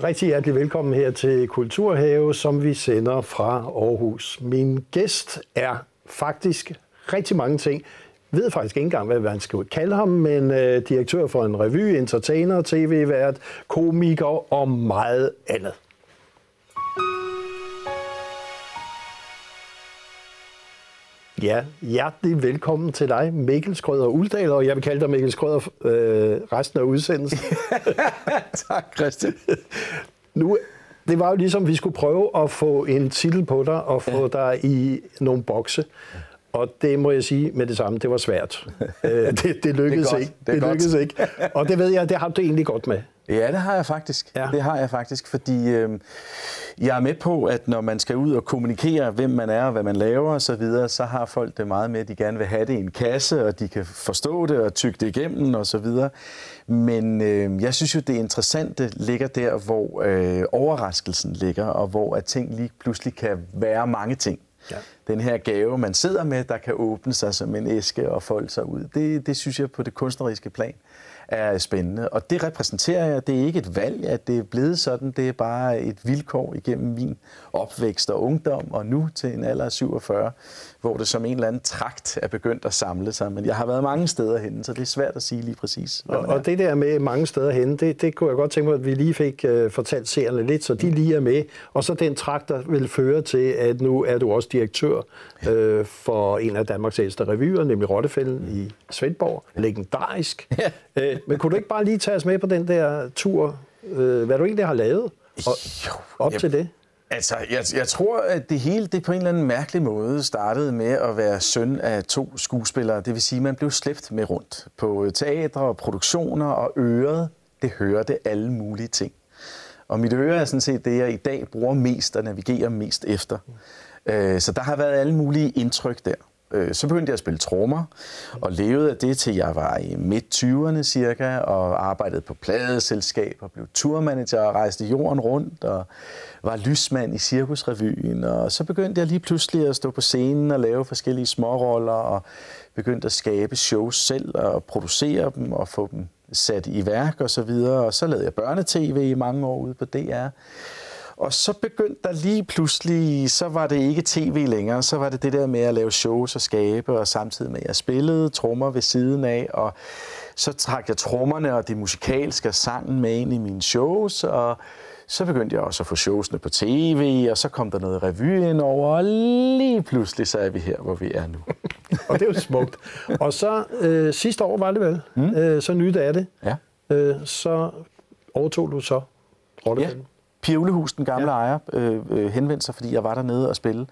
og rigtig hjertelig velkommen her til Kulturhave, som vi sender fra Aarhus. Min gæst er faktisk rigtig mange ting. Jeg ved faktisk ikke engang, hvad man skal kalde ham, men øh, direktør for en revy, entertainer, tv-vært, komiker og meget andet. Ja, hjertelig velkommen til dig, Mikkel Skrøder Uldal, og jeg vil kalde dig Mikkel Skrøder øh, resten af udsendelsen. tak, Christian. Nu, det var jo ligesom, vi skulle prøve at få en titel på dig og få ja. dig i nogle bokse. Og det må jeg sige med det samme, det var svært. Øh, det, det lykkedes det ikke. Det, det lykkedes ikke. Og det ved jeg, det har du egentlig godt med. Ja, det har jeg faktisk. Ja. Det har jeg faktisk, fordi øh, jeg er med på, at når man skal ud og kommunikere, hvem man er og hvad man laver osv., så, videre, så har folk det meget med, at de gerne vil have det i en kasse, og de kan forstå det og tygge det igennem osv. Men øh, jeg synes jo, det interessante ligger der, hvor øh, overraskelsen ligger, og hvor at ting lige pludselig kan være mange ting. Ja. Den her gave, man sidder med, der kan åbne sig som en æske og folde sig ud. Det, det synes jeg på det kunstneriske plan er spændende. Og det repræsenterer jeg. Det er ikke et valg, at det er blevet sådan. Det er bare et vilkår igennem min opvækst og ungdom, og nu til en alder af 47, hvor det som en eller anden trakt er begyndt at samle sig. Men jeg har været mange steder hen, så det er svært at sige lige præcis. Og, og det der med mange steder hen, det, det kunne jeg godt tænke mig, at vi lige fik uh, fortalt seerne lidt, så de lige er med. Og så den trakt, der vil føre til, at nu er du også direktør uh, for en af Danmarks ældste revyer, nemlig Rottefælden i Svendborg. Legendarisk. Ja. Uh, men kunne du ikke bare lige tage os med på den der tur, uh, hvad du egentlig har lavet? Og, jo, op jeg, til det? Altså, jeg, jeg tror, at det hele det på en eller anden mærkelig måde startede med at være søn af to skuespillere. Det vil sige, at man blev slæbt med rundt på teatre og produktioner, og øret, det hørte alle mulige ting. Og mit øre er sådan set det, jeg i dag bruger mest og navigerer mest efter. Øh, så der har været alle mulige indtryk der. Øh, så begyndte jeg at spille trommer, og levede af det til jeg var i midt-20'erne cirka, og arbejdede på pladeselskaber, blev turmanager, og rejste jorden rundt, og var lysmand i Cirkusrevyen. Og så begyndte jeg lige pludselig at stå på scenen og lave forskellige småroller, og begyndte at skabe shows selv, og producere dem, og få dem sat i værk og så videre. Og så lavede jeg børnetv i mange år ude på DR. Og så begyndte der lige pludselig, så var det ikke tv længere, så var det det der med at lave shows og skabe, og samtidig med at jeg spillede trommer ved siden af, og så trak jeg trommerne og det musikalske og sangen med ind i mine shows, og så begyndte jeg også at få showsene på tv, og så kom der noget revy ind over, og lige pludselig så er vi her, hvor vi er nu. og det er jo smukt. Og så øh, sidste år var det vel, mm. øh, så nyt er det. Ja. Øh, så overtog du så rollefilmen. Pia Ullehus, den gamle ja. ejer, øh, øh, henvendte sig, fordi jeg var dernede og spille,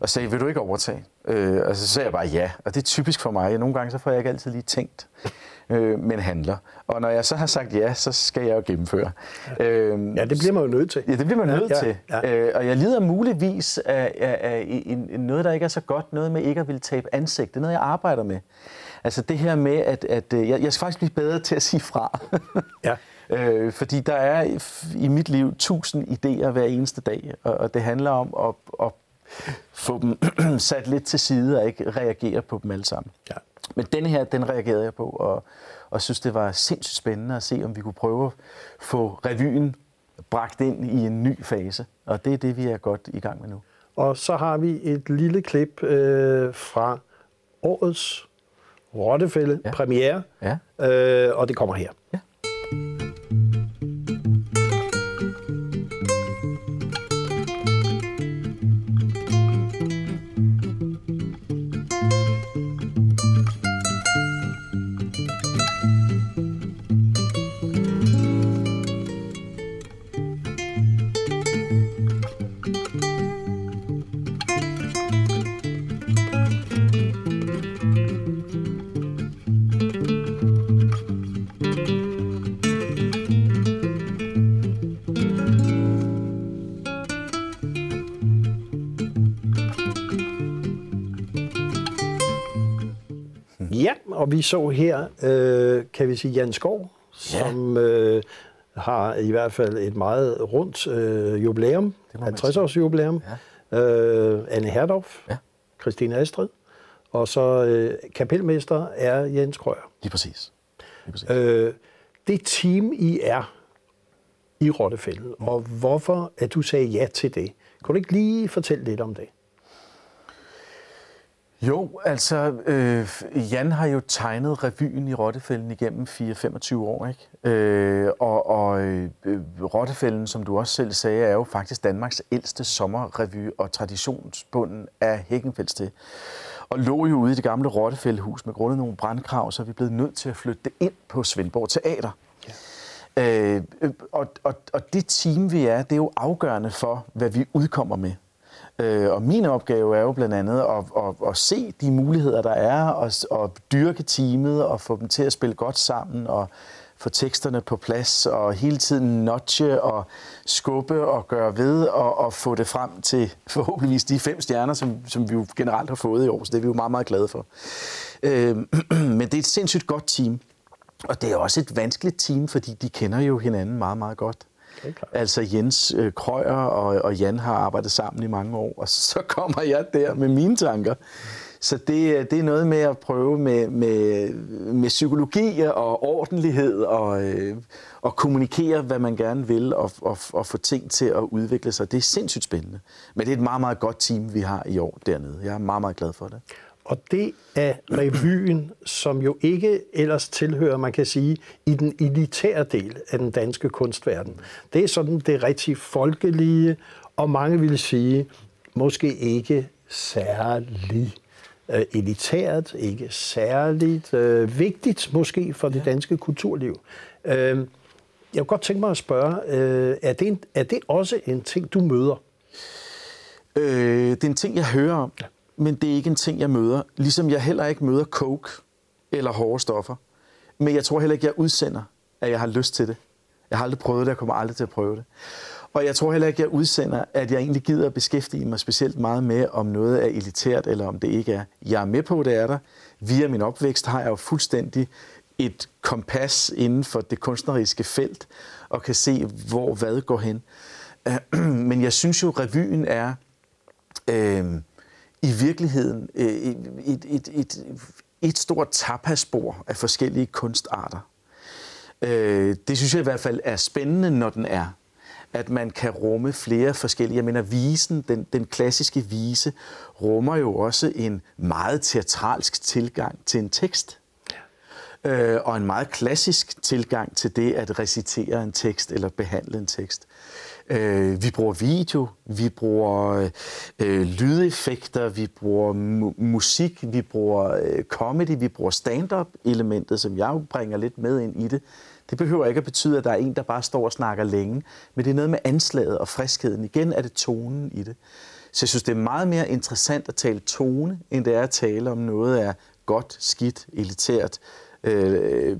og sagde, vil du ikke overtage? Øh, og så sagde jeg bare ja, og det er typisk for mig. Nogle gange så får jeg ikke altid lige tænkt, øh, men handler. Og når jeg så har sagt ja, så skal jeg jo gennemføre. Øh, ja det bliver man jo nødt til. Ja, det bliver man ja, nødt ja, til. Ja. Øh, og jeg lider muligvis af, af, af en, en, noget, der ikke er så godt, noget med ikke at ville tabe ansigt. Det er noget, jeg arbejder med. Altså det her med, at, at øh, jeg, jeg skal faktisk blive bedre til at sige fra. ja. Øh, fordi der er i mit liv tusind idéer hver eneste dag, og, og det handler om at, at få dem sat lidt til side og ikke reagere på dem alle sammen. Ja. Men den her, den reagerede jeg på, og, og synes, det var sindssygt spændende at se, om vi kunne prøve at få revyen bragt ind i en ny fase. Og det er det, vi er godt i gang med nu. Og så har vi et lille klip øh, fra årets Rottefælde ja. premiere, ja. Øh, og det kommer her. Og vi så her, øh, kan vi sige, Jan Skov, ja. som øh, har i hvert fald et meget rundt øh, jubilæum, 50-års jubilæum. Ja. Øh, Anne Herdorf, ja. Christine Astrid, og så øh, kapelmester er Jens Krøyer. Lige præcis. Lige præcis. Øh, det team, I er, i Rottefælden, og hvorfor at du sagde ja til det. Kan du ikke lige fortælle lidt om det? Jo, altså, øh, Jan har jo tegnet revyen i Rottefælden igennem 4-25 år, ikke? Øh, og og øh, Rottefælden, som du også selv sagde, er jo faktisk Danmarks ældste sommerrevy, og traditionsbunden af Hækkenfælds til. Og lå jo ude i det gamle Rottefældhus med grund af nogle brandkrav, så er vi blevet nødt til at flytte det ind på Svendborg Teater. Ja. Øh, og, og, og det team, vi er, det er jo afgørende for, hvad vi udkommer med. Øh, og min opgave er jo blandt andet at, at, at se de muligheder, der er, og, og dyrke teamet, og få dem til at spille godt sammen, og få teksterne på plads, og hele tiden notche og skubbe og gøre ved, og, og få det frem til forhåbentligvis de fem stjerner, som, som vi jo generelt har fået i år, så det er vi jo meget, meget glade for. Øh, men det er et sindssygt godt team, og det er også et vanskeligt team, fordi de kender jo hinanden meget, meget godt. Altså Jens øh, Krøyer og, og Jan har arbejdet sammen i mange år, og så kommer jeg der med mine tanker. Så det, øh, det er noget med at prøve med, med, med psykologi og ordentlighed og, øh, og kommunikere, hvad man gerne vil, og, og, og få ting til at udvikle sig. Det er sindssygt spændende. Men det er et meget, meget godt team, vi har i år dernede. Jeg er meget, meget glad for det. Og det er revyen, som jo ikke ellers tilhører, man kan sige, i den elitære del af den danske kunstverden. Det er sådan det rigtig folkelige, og mange vil sige, måske ikke særlig øh, elitært, ikke særligt øh, vigtigt måske for det danske kulturliv. Øh, jeg kunne godt tænke mig at spørge, øh, er, det en, er det også en ting, du møder? Øh, det er en ting, jeg hører om. Ja men det er ikke en ting, jeg møder. Ligesom jeg heller ikke møder coke eller hårde stoffer. Men jeg tror heller ikke, jeg udsender, at jeg har lyst til det. Jeg har aldrig prøvet det, jeg kommer aldrig til at prøve det. Og jeg tror heller ikke, jeg udsender, at jeg egentlig gider at beskæftige mig specielt meget med, om noget er elitært, eller om det ikke er. Jeg er med på, det er der. Via min opvækst har jeg jo fuldstændig et kompas inden for det kunstneriske felt, og kan se, hvor hvad går hen. Men jeg synes jo, revyen er... Øh, i virkeligheden øh, et, et, et, et, et stort tapasbord af forskellige kunstarter. Øh, det synes jeg i hvert fald er spændende, når den er. At man kan rumme flere forskellige. Jeg mener, visen, den, den klassiske vise, rummer jo også en meget teatralsk tilgang til en tekst. Øh, og en meget klassisk tilgang til det at recitere en tekst eller behandle en tekst. Øh, vi bruger video, vi bruger øh, lydeffekter, vi bruger mu- musik, vi bruger øh, comedy, vi bruger stand-up-elementet, som jeg jo bringer lidt med ind i det. Det behøver ikke at betyde, at der er en, der bare står og snakker længe, men det er noget med anslaget og friskheden. Igen er det tonen i det. Så jeg synes, det er meget mere interessant at tale tone, end det er at tale om noget af godt, skidt, elitært, øh,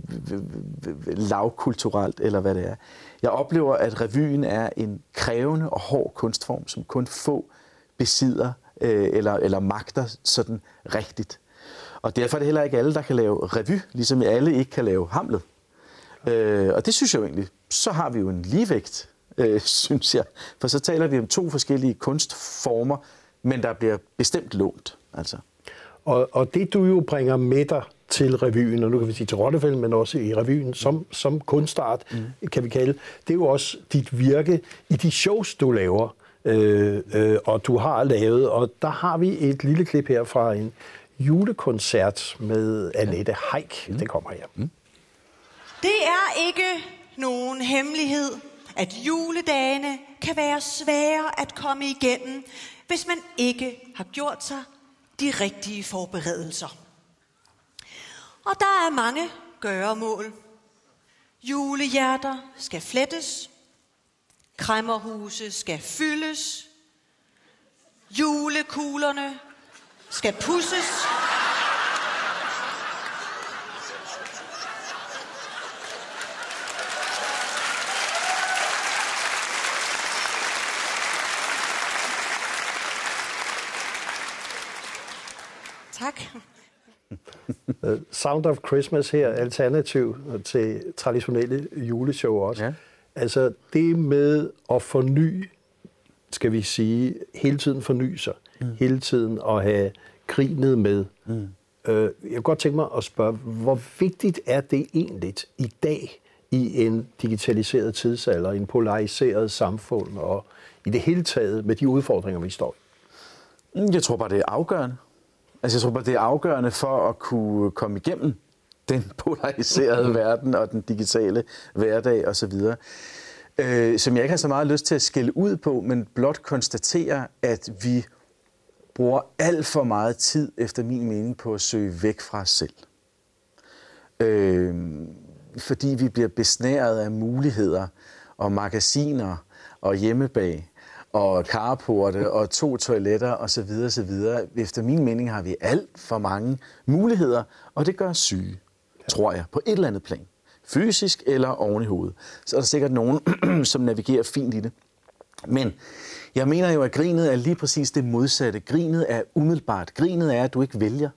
lavkulturelt eller hvad det er. Jeg oplever, at revyen er en krævende og hård kunstform, som kun få besidder øh, eller, eller magter sådan rigtigt. Og derfor er det heller ikke alle, der kan lave revy, ligesom alle ikke kan lave hamlet. Øh, og det synes jeg jo egentlig, så har vi jo en ligevægt, øh, synes jeg. For så taler vi om to forskellige kunstformer, men der bliver bestemt lånt. Altså. Og, og det du jo bringer med dig til revyen, og nu kan vi sige til Rottefælden, men også i revyen som, som kunstart, mm. kan vi kalde. Det er jo også dit virke i de shows, du laver, øh, øh, og du har lavet. Og der har vi et lille klip her fra en julekoncert med Annette Heik. Mm. Den kommer her. Mm. Det er ikke nogen hemmelighed, at juledagene kan være svære at komme igennem, hvis man ikke har gjort sig de rigtige forberedelser. Og der er mange gøremål. Julehjerter skal flettes. Kræmmerhuse skal fyldes. Julekuglerne skal pusses. Tak. Øh, Sound of Christmas her, alternativ til traditionelle juleshow også. Ja. Altså det med at forny, skal vi sige, hele tiden forny sig, mm. hele tiden at have grinet med. Mm. Øh, jeg kunne godt tænke mig at spørge, hvor vigtigt er det egentlig i dag i en digitaliseret tidsalder, en polariseret samfund og i det hele taget med de udfordringer, vi står i? Jeg tror bare, det er afgørende. Altså, jeg tror bare, det er afgørende for at kunne komme igennem den polariserede verden og den digitale hverdag osv., øh, som jeg ikke har så meget lyst til at skælde ud på, men blot konstatere, at vi bruger alt for meget tid, efter min mening, på at søge væk fra os selv. Øh, fordi vi bliver besnæret af muligheder og magasiner og hjemmebag og carporte og to toiletter osv. osv. Efter min mening har vi alt for mange muligheder, og det gør syge, tror jeg, på et eller andet plan. Fysisk eller oven i hovedet. Så er der sikkert nogen, som navigerer fint i det. Men jeg mener jo, at grinet er lige præcis det modsatte. Grinet er umiddelbart. Grinet er, at du ikke vælger.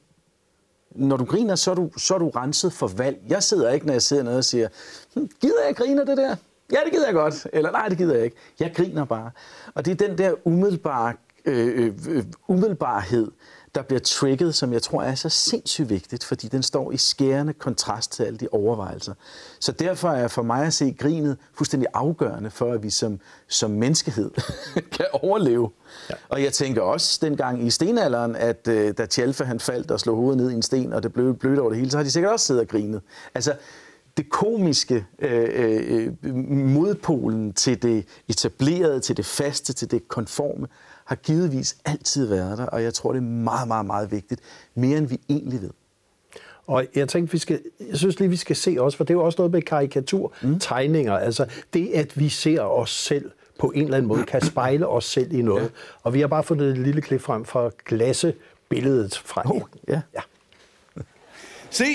Når du griner, så er du, så er du renset for valg. Jeg sidder ikke, når jeg sidder nede og siger, hm, gider jeg grine det der? Ja, det gider jeg godt. Eller nej, det gider jeg ikke. Jeg griner bare. Og det er den der umiddelbare, øh, øh, umiddelbarhed, der bliver trigget, som jeg tror er så sindssygt vigtigt, fordi den står i skærende kontrast til alle de overvejelser. Så derfor er for mig at se grinet fuldstændig afgørende for, at vi som, som menneskehed kan overleve. Ja. Og jeg tænker også dengang i stenalderen, at uh, da Tjalfe han faldt og slog hovedet ned i en sten, og det blev blødt over det hele, så har de sikkert også siddet og grinet. Altså, det komiske, øh, øh, modpolen til det etablerede, til det faste, til det konforme, har givetvis altid været der, og jeg tror, det er meget, meget, meget vigtigt. Mere end vi egentlig ved. Og jeg tænkte, vi skal, jeg synes lige, vi skal se også, for det er jo også noget med karikatur, mm. tegninger. Altså det, at vi ser os selv på en eller anden måde, kan spejle os selv i noget. Ja. Og vi har bare fundet et lille klip frem fra glassebilledet fra oh, ja. ja. Se,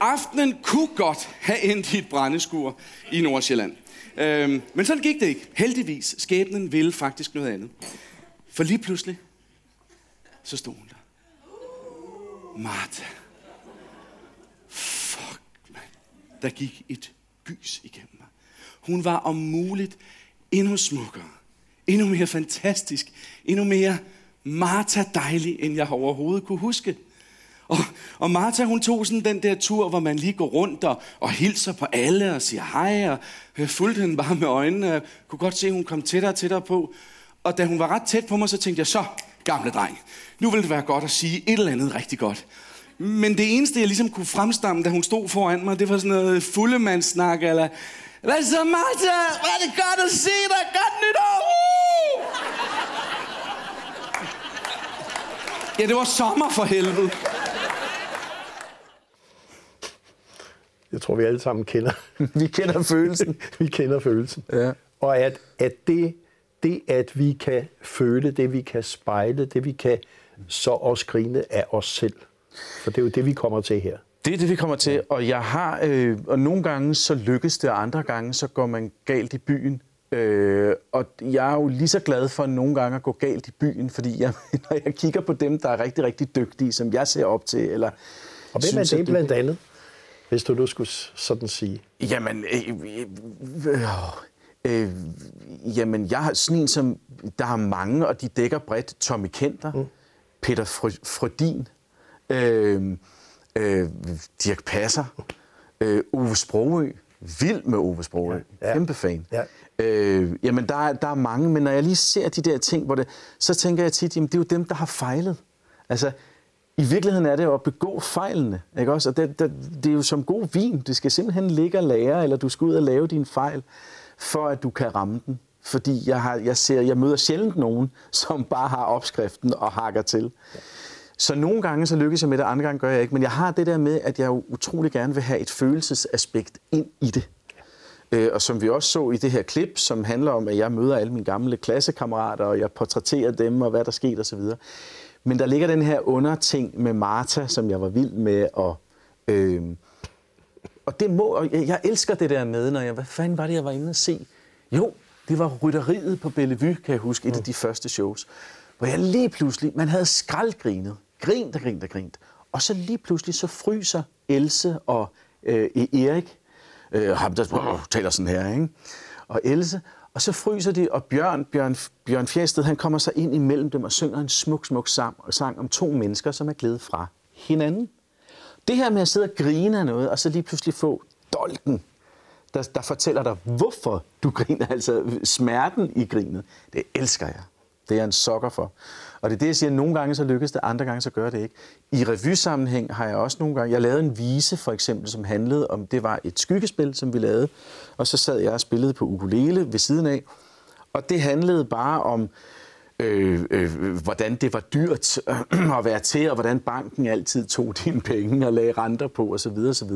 aftenen kunne godt have endt i et brændeskur i Nordsjælland. Øhm, men sådan gik det ikke. Heldigvis, skæbnen ville faktisk noget andet. For lige pludselig, så stod hun der. Martha. Fuck, man. Der gik et gys igennem mig. Hun var om muligt endnu smukkere, endnu mere fantastisk, endnu mere Martha dejlig, end jeg overhovedet kunne huske. Og, og Martha, hun tog sådan den der tur, hvor man lige går rundt og, og hilser på alle og siger hej, og jeg fulgte hende bare med øjnene. Jeg kunne godt se, at hun kom tættere og tættere på. Og da hun var ret tæt på mig, så tænkte jeg, så, gamle dreng, nu ville det være godt at sige et eller andet rigtig godt. Men det eneste, jeg ligesom kunne fremstamme, da hun stod foran mig, det var sådan noget fuldemandssnak, eller... Hvad så, Martha? Var det godt at se dig? Godt nytår! Uh! Ja, det var sommer for helvede. Jeg tror, vi alle sammen kender. vi kender følelsen. vi kender følelsen. Ja. Og at, at det det, at vi kan føle, det vi kan spejle, det vi kan så også grine af os selv. For det er jo det, vi kommer til her. Det er det, vi kommer til, og jeg har, øh, og nogle gange så lykkes det, og andre gange så går man galt i byen. Øh, og jeg er jo lige så glad for nogle gange at gå galt i byen, fordi jeg, når jeg kigger på dem, der er rigtig, rigtig dygtige, som jeg ser op til, eller Og hvem er det blandt andet, hvis du nu skulle sådan sige? Jamen, øh, øh, øh, Øh, jamen, jeg har sådan en som, der har mange, og de dækker bredt. Tommy Kenter, mm. Peter Frødin, øh, øh, Dirk Passer, øh, Ove Sprogø. Vild med Ove Sprogø. Ja. Kæmpe fan. Ja. Øh, jamen, der, der er mange, men når jeg lige ser de der ting, hvor det, så tænker jeg tit, jamen, det er jo dem, der har fejlet. Altså, i virkeligheden er det jo at begå fejlene, ikke også? Og det, det, det er jo som god vin. Det skal simpelthen ligge og lære, eller du skal ud og lave din fejl for at du kan ramme den. Fordi jeg, har, jeg, ser, jeg møder sjældent nogen, som bare har opskriften og hakker til. Så nogle gange så lykkes jeg med det, andre gange gør jeg ikke. Men jeg har det der med, at jeg utrolig gerne vil have et følelsesaspekt ind i det. Øh, og som vi også så i det her klip, som handler om, at jeg møder alle mine gamle klassekammerater, og jeg portrætterer dem, og hvad der skete osv. Men der ligger den her underting med Martha, som jeg var vild med, og øh, og det må, og jeg elsker det der med, når jeg, hvad fanden var det, jeg var inde og se? Jo, det var rytteriet på Bellevue, kan jeg huske, et af de første shows. Hvor jeg lige pludselig, man havde skraldgrinet, grint og grint og grint. Og så lige pludselig, så fryser Else og øh, e- Erik, øh, ham der øh, taler sådan her, ikke? og Else, og så fryser de, og Bjørn, Bjørn, Bjørn Fjæsted, han kommer så ind imellem dem og synger en smuk, smuk sang, sang om to mennesker, som er glæde fra hinanden. Det her med at sidde og grine af noget, og så lige pludselig få dolken der, der fortæller dig, hvorfor du griner, altså smerten i grinet. Det elsker jeg. Det er jeg en sokker for. Og det er det, jeg siger, nogle gange så lykkes det, andre gange så gør det ikke. I revysammenhæng har jeg også nogle gange, jeg lavede en vise for eksempel, som handlede om, det var et skyggespil, som vi lavede, og så sad jeg og spillede på ukulele ved siden af, og det handlede bare om, øh, øh, hvordan det var dyrt øh, at være til, og hvordan banken altid tog dine penge og lagde renter på osv. osv.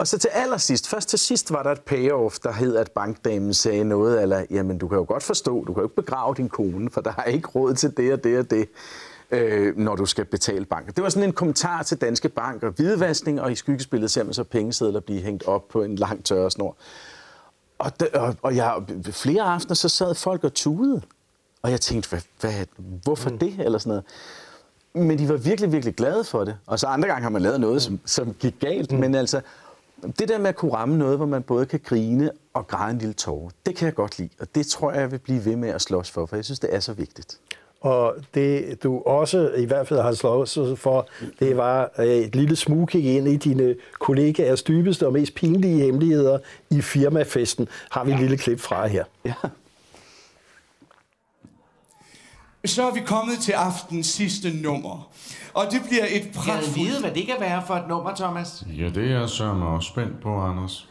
Og så til allersidst, først til sidst var der et payoff, der hed, at bankdamen sagde noget, eller jamen du kan jo godt forstå, du kan jo ikke begrave din kone, for der er ikke råd til det og det og det, øh, når du skal betale banken. Det var sådan en kommentar til Danske Bank og hvidvaskning, og i skyggespillet ser man så pengesedler blive hængt op på en lang tørresnor. Og, de, og, og jeg, flere aftener så sad folk og tudede. Og jeg tænkte, hvad, hvad, hvorfor mm. det? Eller sådan noget. Men de var virkelig, virkelig glade for det. Og så andre gange har man lavet noget, som, som gik galt. Mm. Men altså, det der med at kunne ramme noget, hvor man både kan grine og græde en lille tårer, det kan jeg godt lide. Og det tror jeg, jeg vil blive ved med at slås for, for jeg synes, det er så vigtigt. Og det, du også i hvert fald har slået for, det var øh, et lille smugkig ind i dine kollegaers dybeste og mest pinlige hemmeligheder i firmafesten. Har vi et lille klip fra her. Ja. Så er vi kommet til aftens sidste nummer. Og det bliver et pragtfuldt... Jeg vide, hvad det kan være for et nummer, Thomas. Ja, det er jeg sørme også spændt på, Anders.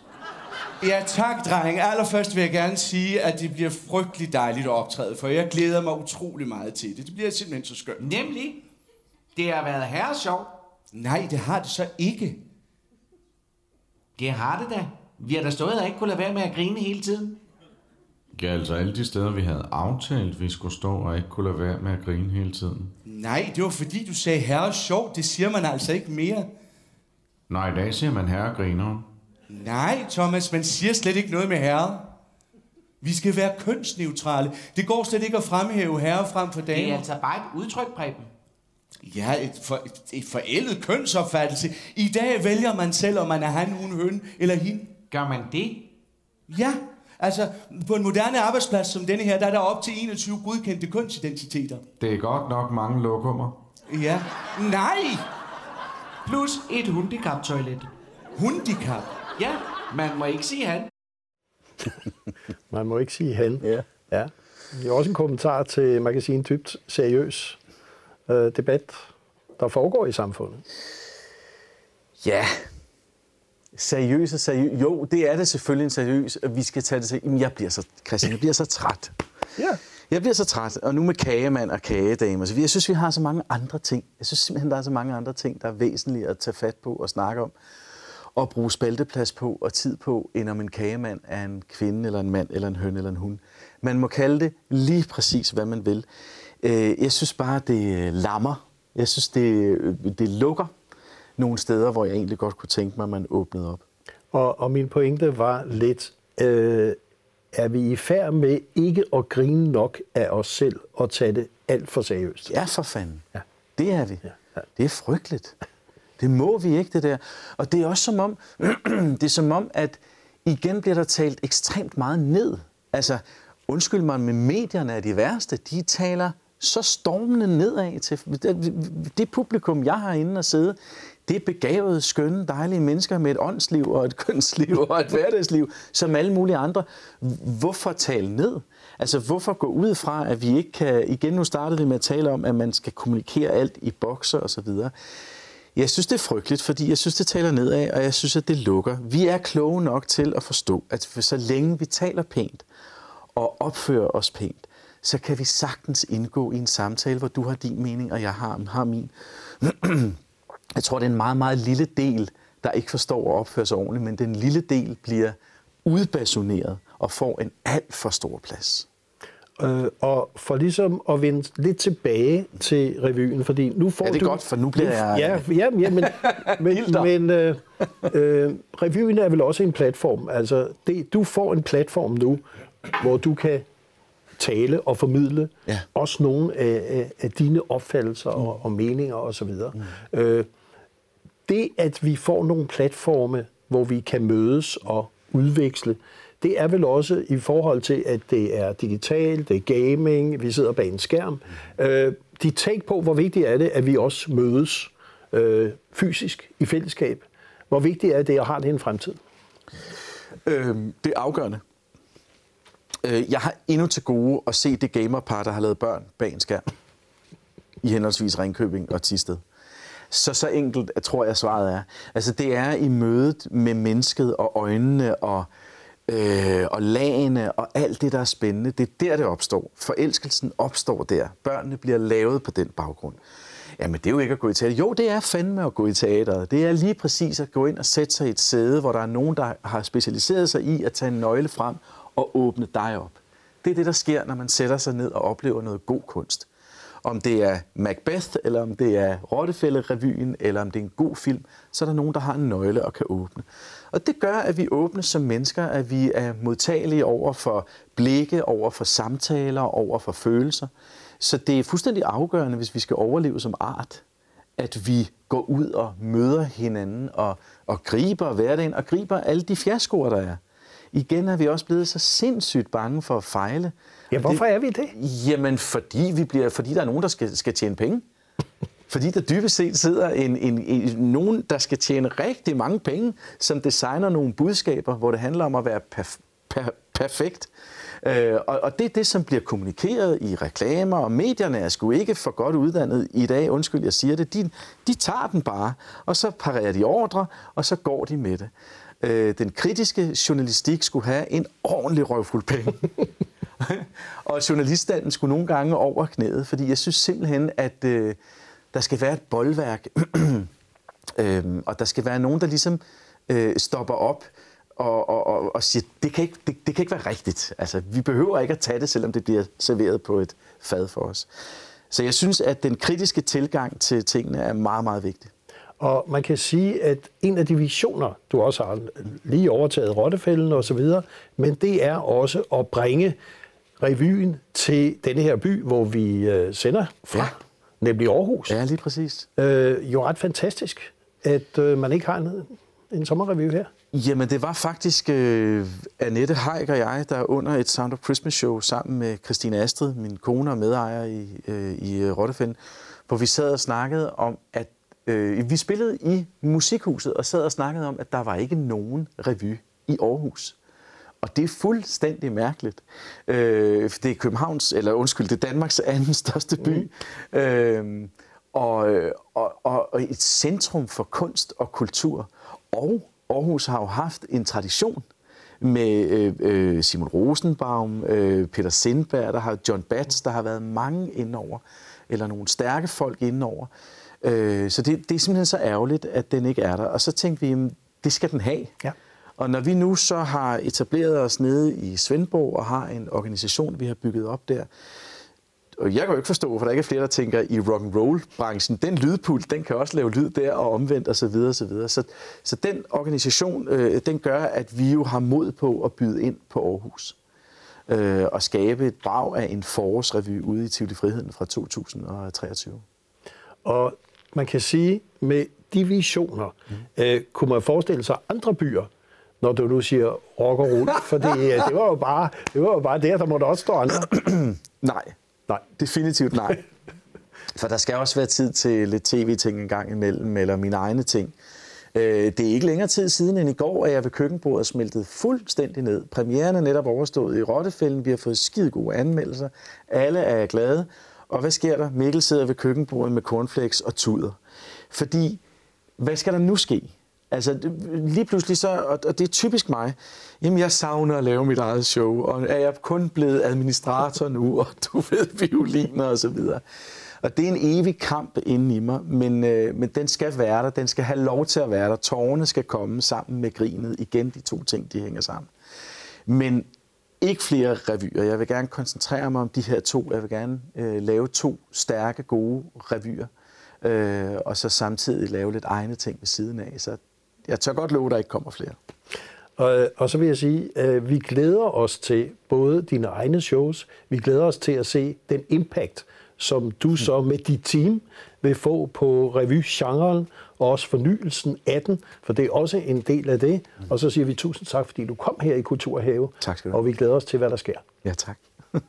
Ja, tak, dreng. Allerførst vil jeg gerne sige, at det bliver frygtelig dejligt at optræde, for jeg glæder mig utrolig meget til det. Det bliver simpelthen så skønt. Nemlig? Det har været herre sjov. Nej, det har det så ikke. Det har det da. Vi har da stået og ikke kunne lade være med at grine hele tiden. Ja, altså alle de steder, vi havde aftalt, vi skulle stå og ikke kunne lade være med at grine hele tiden. Nej, det var fordi, du sagde herre sjov. Det siger man altså ikke mere. Nej, i dag siger man herre griner. Nej, Thomas, man siger slet ikke noget med herre. Vi skal være kønsneutrale. Det går slet ikke at fremhæve herre frem for damer. Det er altså bare et udtryk, Preben. Ja, et, for, et, et forældet kønsopfattelse. I dag vælger man selv, om man er han, hun, høn eller hende. Gør man det? Ja, altså på en moderne arbejdsplads som denne her, der er der op til 21 godkendte kønsidentiteter. Det er godt nok mange lokummer. Ja. Nej! Plus et hundicap-toilet. Hundicap? Ja, man må ikke sige han. man må ikke sige han. Ja. ja. Det er også en kommentar til magasinet Dybt Seriøs øh, debat, der foregår i samfundet. Ja, seriøs og seriøs. Jo, det er det selvfølgelig en seriøs, og vi skal tage det til. Jamen, jeg bliver så, Christian, jeg bliver så træt. Ja. Jeg bliver så træt, og nu med kagemand og kagedame. Så jeg synes, vi har så mange andre ting. Jeg synes simpelthen, der er så mange andre ting, der er væsentlige at tage fat på og snakke om at bruge spalteplads på og tid på, end om en kagemand er en kvinde, eller en mand, eller en høn, eller en hund. Man må kalde det lige præcis, hvad man vil. Øh, jeg synes bare, det lammer. Jeg synes, det, det lukker nogle steder, hvor jeg egentlig godt kunne tænke mig, at man åbnede op. Og, og min pointe var lidt, øh, er vi i færd med ikke at grine nok af os selv og tage det alt for seriøst? Ja, for fanden. Ja. Det er vi. Ja. Ja. Det er frygteligt. Det må vi ikke, det der. Og det er også som om, det er som om, at igen bliver der talt ekstremt meget ned. Altså, undskyld mig, men medierne er de værste. De taler så stormende nedad til det publikum, jeg har inde og sidde. Det er begavede, skønne, dejlige mennesker med et åndsliv og et kønsliv og et hverdagsliv, som alle mulige andre. Hvorfor tale ned? Altså, hvorfor gå ud fra, at vi ikke kan... Igen, nu startede vi med at tale om, at man skal kommunikere alt i bokser osv. Jeg synes, det er frygteligt, fordi jeg synes, det taler nedad, og jeg synes, at det lukker. Vi er kloge nok til at forstå, at så længe vi taler pænt og opfører os pænt, så kan vi sagtens indgå i en samtale, hvor du har din mening, og jeg har, har min. jeg tror, det er en meget, meget lille del, der ikke forstår at opføre sig ordentligt, men den lille del bliver udbasoneret og får en alt for stor plads. Øh, og for ligesom at vende lidt tilbage til revyen, fordi nu får du... Ja, det er du, godt, for nu bliver jeg... Ja, ja, ja men, men, men øh, øh, revyen er vel også en platform. Altså, det, du får en platform nu, hvor du kan tale og formidle ja. også nogle af, af, af dine opfattelser mm. og, og meninger osv. Mm. Øh, det, at vi får nogle platforme, hvor vi kan mødes og udveksle, det er vel også i forhold til, at det er digitalt, det er gaming, vi sidder bag en skærm. Øh, de tænk på, hvor vigtigt er det, at vi også mødes øh, fysisk i fællesskab. Hvor vigtigt er det at har det en fremtid? Øh, det er afgørende. Øh, jeg har endnu til gode at se det gamerpar, der har lavet børn bag en skærm. I henholdsvis Ringkøbing og Tisted. Så så enkelt øh, tror jeg svaret er. Altså det er i mødet med mennesket og øjnene og, øh, og lagene og alt det, der er spændende. Det er der, det opstår. Forelskelsen opstår der. Børnene bliver lavet på den baggrund. Jamen, det er jo ikke at gå i teater. Jo, det er fandme at gå i teateret. Det er lige præcis at gå ind og sætte sig i et sæde, hvor der er nogen, der har specialiseret sig i at tage en nøgle frem og åbne dig op. Det er det, der sker, når man sætter sig ned og oplever noget god kunst. Om det er Macbeth, eller om det er Rottefælde-revyen, eller om det er en god film, så er der nogen, der har en nøgle og kan åbne. Og det gør, at vi åbner som mennesker, at vi er modtagelige over for blikke, over for samtaler, over for følelser. Så det er fuldstændig afgørende, hvis vi skal overleve som art, at vi går ud og møder hinanden og, og griber hverdagen og griber alle de fiaskoer, der er. Igen er vi også blevet så sindssygt bange for at fejle. Ja, hvorfor det, er vi det? Jamen, fordi, vi bliver, fordi der er nogen, der skal, skal tjene penge. Fordi der dybest set sidder en, en, en, nogen, der skal tjene rigtig mange penge, som designer nogle budskaber, hvor det handler om at være perf, per, perfekt. Øh, og, og det er det, som bliver kommunikeret i reklamer, og medierne er sgu ikke for godt uddannet i dag, undskyld, jeg siger det. De, de tager den bare, og så parerer de ordre, og så går de med det. Øh, den kritiske journalistik skulle have en ordentlig røvfuld penge. og journaliststanden skulle nogle gange over knæet, fordi jeg synes simpelthen, at øh, der skal være et boldværk, øhm, og der skal være nogen, der ligesom øh, stopper op og, og, og, og siger, det kan, ikke, det, det kan ikke være rigtigt. Altså, vi behøver ikke at tage det, selvom det bliver serveret på et fad for os. Så jeg synes, at den kritiske tilgang til tingene er meget, meget vigtig. Og man kan sige, at en af de visioner, du også har lige overtaget Rottefælden og så videre, men det er også at bringe revyen til denne her by, hvor vi øh, sender fra, ja. nemlig Aarhus. Ja, lige præcis. Øh, jo ret fantastisk, at øh, man ikke har en, en sommerrevy her. Jamen, det var faktisk øh, Annette Haik og jeg, der under et Sound of Christmas show sammen med Christine Astrid, min kone og medejer i, øh, i Rottefælden, hvor vi sad og snakkede om, at øh, vi spillede i musikhuset og sad og snakkede om, at der var ikke nogen revy i Aarhus. Og det er fuldstændig mærkeligt. Øh, det er Københavns, eller undskyld, det er Danmarks anden største by. Mm. Øh, og, og, og, og et centrum for kunst og kultur. Og Aarhus har jo haft en tradition med øh, øh, Simon Rosenbaum, øh, Peter Sindberg, der har John Batts, der har været mange indover, eller nogle stærke folk indover. Øh, så det, det er simpelthen så ærgerligt, at den ikke er der. Og så tænkte vi, at det skal den have. Ja. Og når vi nu så har etableret os nede i Svendborg og har en organisation, vi har bygget op der, og jeg kan jo ikke forstå, hvorfor der ikke er flere, der tænker i rock and roll branchen den lydpult, den kan også lave lyd der og omvendt osv. Så, videre, så, videre. så, så den organisation, øh, den gør, at vi jo har mod på at byde ind på Aarhus øh, og skabe et brag af en forårsrevy ude i Tivoli Friheden fra 2023. Og man kan sige, med de visioner, mm. øh, kunne man forestille sig andre byer, når du nu siger rock og roll, for det, det, var jo bare, det var jo bare der, der måtte også stå andre. nej. Nej. Definitivt nej. For der skal også være tid til lidt tv-ting en gang imellem, eller mine egne ting. Øh, det er ikke længere tid siden end i går, at jeg ved køkkenbordet smeltet fuldstændig ned. Premieren er netop overstået i Rottefælden. Vi har fået skide gode anmeldelser. Alle er glade. Og hvad sker der? Mikkel sidder ved køkkenbordet med cornflakes og tuder. Fordi, hvad skal der nu ske? Altså, lige pludselig så, og det er typisk mig, jamen jeg savner at lave mit eget show, og er jeg kun blevet administrator nu, og du ved, violiner og så videre. Og det er en evig kamp inde i mig, men, øh, men den skal være der, den skal have lov til at være der. Tårerne skal komme sammen med grinet. Igen, de to ting, de hænger sammen. Men ikke flere revyer. Jeg vil gerne koncentrere mig om de her to. Jeg vil gerne øh, lave to stærke, gode revyer. Øh, og så samtidig lave lidt egne ting ved siden af. Så jeg tør godt love, at der ikke kommer flere. Og, og så vil jeg sige, at vi glæder os til både dine egne shows, vi glæder os til at se den impact, som du så med dit team vil få på revy-genren, og også fornyelsen af den, for det er også en del af det. Og så siger vi tusind tak, fordi du kom her i Kulturhave. Tak skal du Og vi glæder os til, hvad der sker. Ja, tak.